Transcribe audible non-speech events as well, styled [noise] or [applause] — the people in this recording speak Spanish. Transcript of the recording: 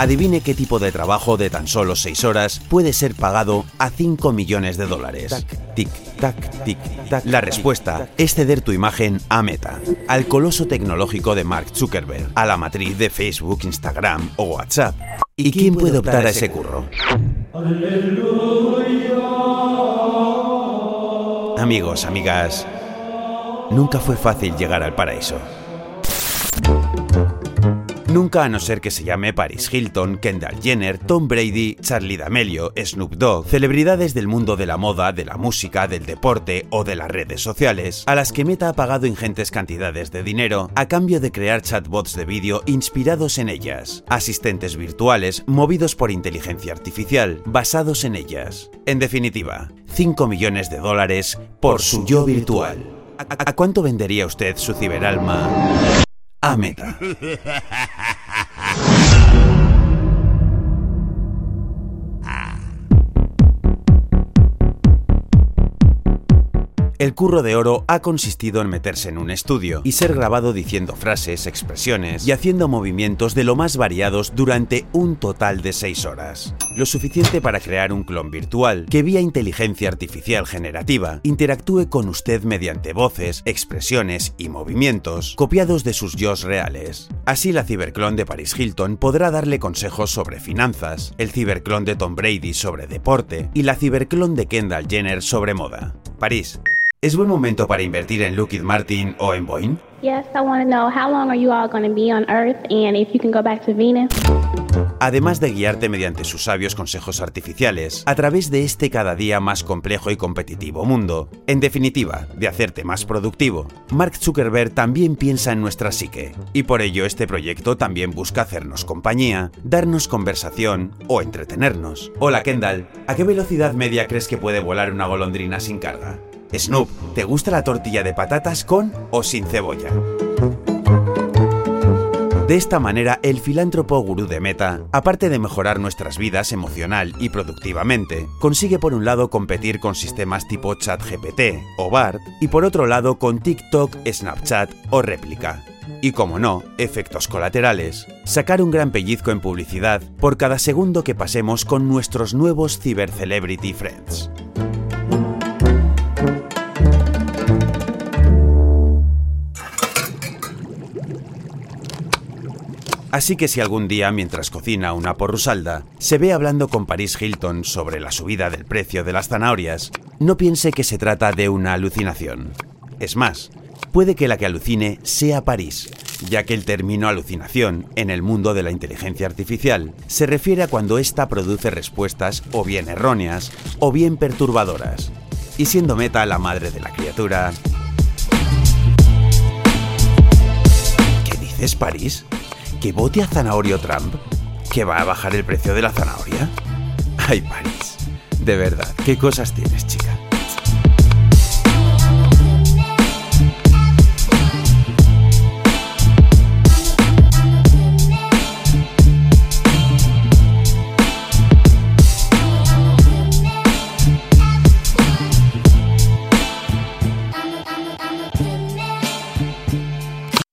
Adivine qué tipo de trabajo de tan solo 6 horas puede ser pagado a 5 millones de dólares. Tic, tac, tic, tac. La respuesta es ceder tu imagen a Meta, al coloso tecnológico de Mark Zuckerberg, a la matriz de Facebook, Instagram o WhatsApp. ¿Y quién puede optar a ese curro? Amigos, amigas, nunca fue fácil llegar al paraíso. Nunca a no ser que se llame Paris Hilton, Kendall Jenner, Tom Brady, Charlie D'Amelio, Snoop Dogg, celebridades del mundo de la moda, de la música, del deporte o de las redes sociales, a las que Meta ha pagado ingentes cantidades de dinero a cambio de crear chatbots de vídeo inspirados en ellas, asistentes virtuales movidos por inteligencia artificial, basados en ellas. En definitiva, 5 millones de dólares por su yo virtual. ¿A, cuánto vendería usted su ciberalma? a Meta. [laughs] El curro de oro ha consistido en meterse en un estudio y ser grabado diciendo frases, expresiones y haciendo movimientos de lo más variados durante un total de 6 horas. Lo suficiente para crear un clon virtual que vía inteligencia artificial generativa interactúe con usted mediante voces, expresiones y movimientos copiados de sus yos reales. Así la ciberclon de Paris Hilton podrá darle consejos sobre finanzas, el ciberclon de Tom Brady sobre deporte y la ciberclon de Kendall Jenner sobre moda. París, ¿Es buen momento para invertir en Lockheed Martin o en Boeing? Además de guiarte mediante sus sabios consejos artificiales a través de este cada día más complejo y competitivo mundo, en definitiva, de hacerte más productivo, Mark Zuckerberg también piensa en nuestra psique y por ello este proyecto también busca hacernos compañía, darnos conversación o entretenernos. Hola Kendall, ¿a qué velocidad media crees que puede volar una golondrina sin carga? Snoop, ¿te gusta la tortilla de patatas con o sin cebolla? De esta manera, el filántropo gurú de Meta, aparte de mejorar nuestras vidas emocional y productivamente, consigue por un lado competir con sistemas tipo ChatGPT o BART y por otro lado con TikTok, Snapchat o Réplica. Y como no, efectos colaterales, sacar un gran pellizco en publicidad por cada segundo que pasemos con nuestros nuevos Cyber Celebrity Friends. Así que si algún día, mientras cocina una porrusalda, se ve hablando con Paris Hilton sobre la subida del precio de las zanahorias, no piense que se trata de una alucinación. Es más, puede que la que alucine sea París, ya que el término alucinación en el mundo de la inteligencia artificial se refiere a cuando ésta produce respuestas o bien erróneas o bien perturbadoras. Y siendo Meta la madre de la criatura... ¿Qué dices, París? ¿Que vote a Zanahorio Trump? ¿Que va a bajar el precio de la zanahoria? Ay, París. De verdad, ¿qué cosas tienes, chica?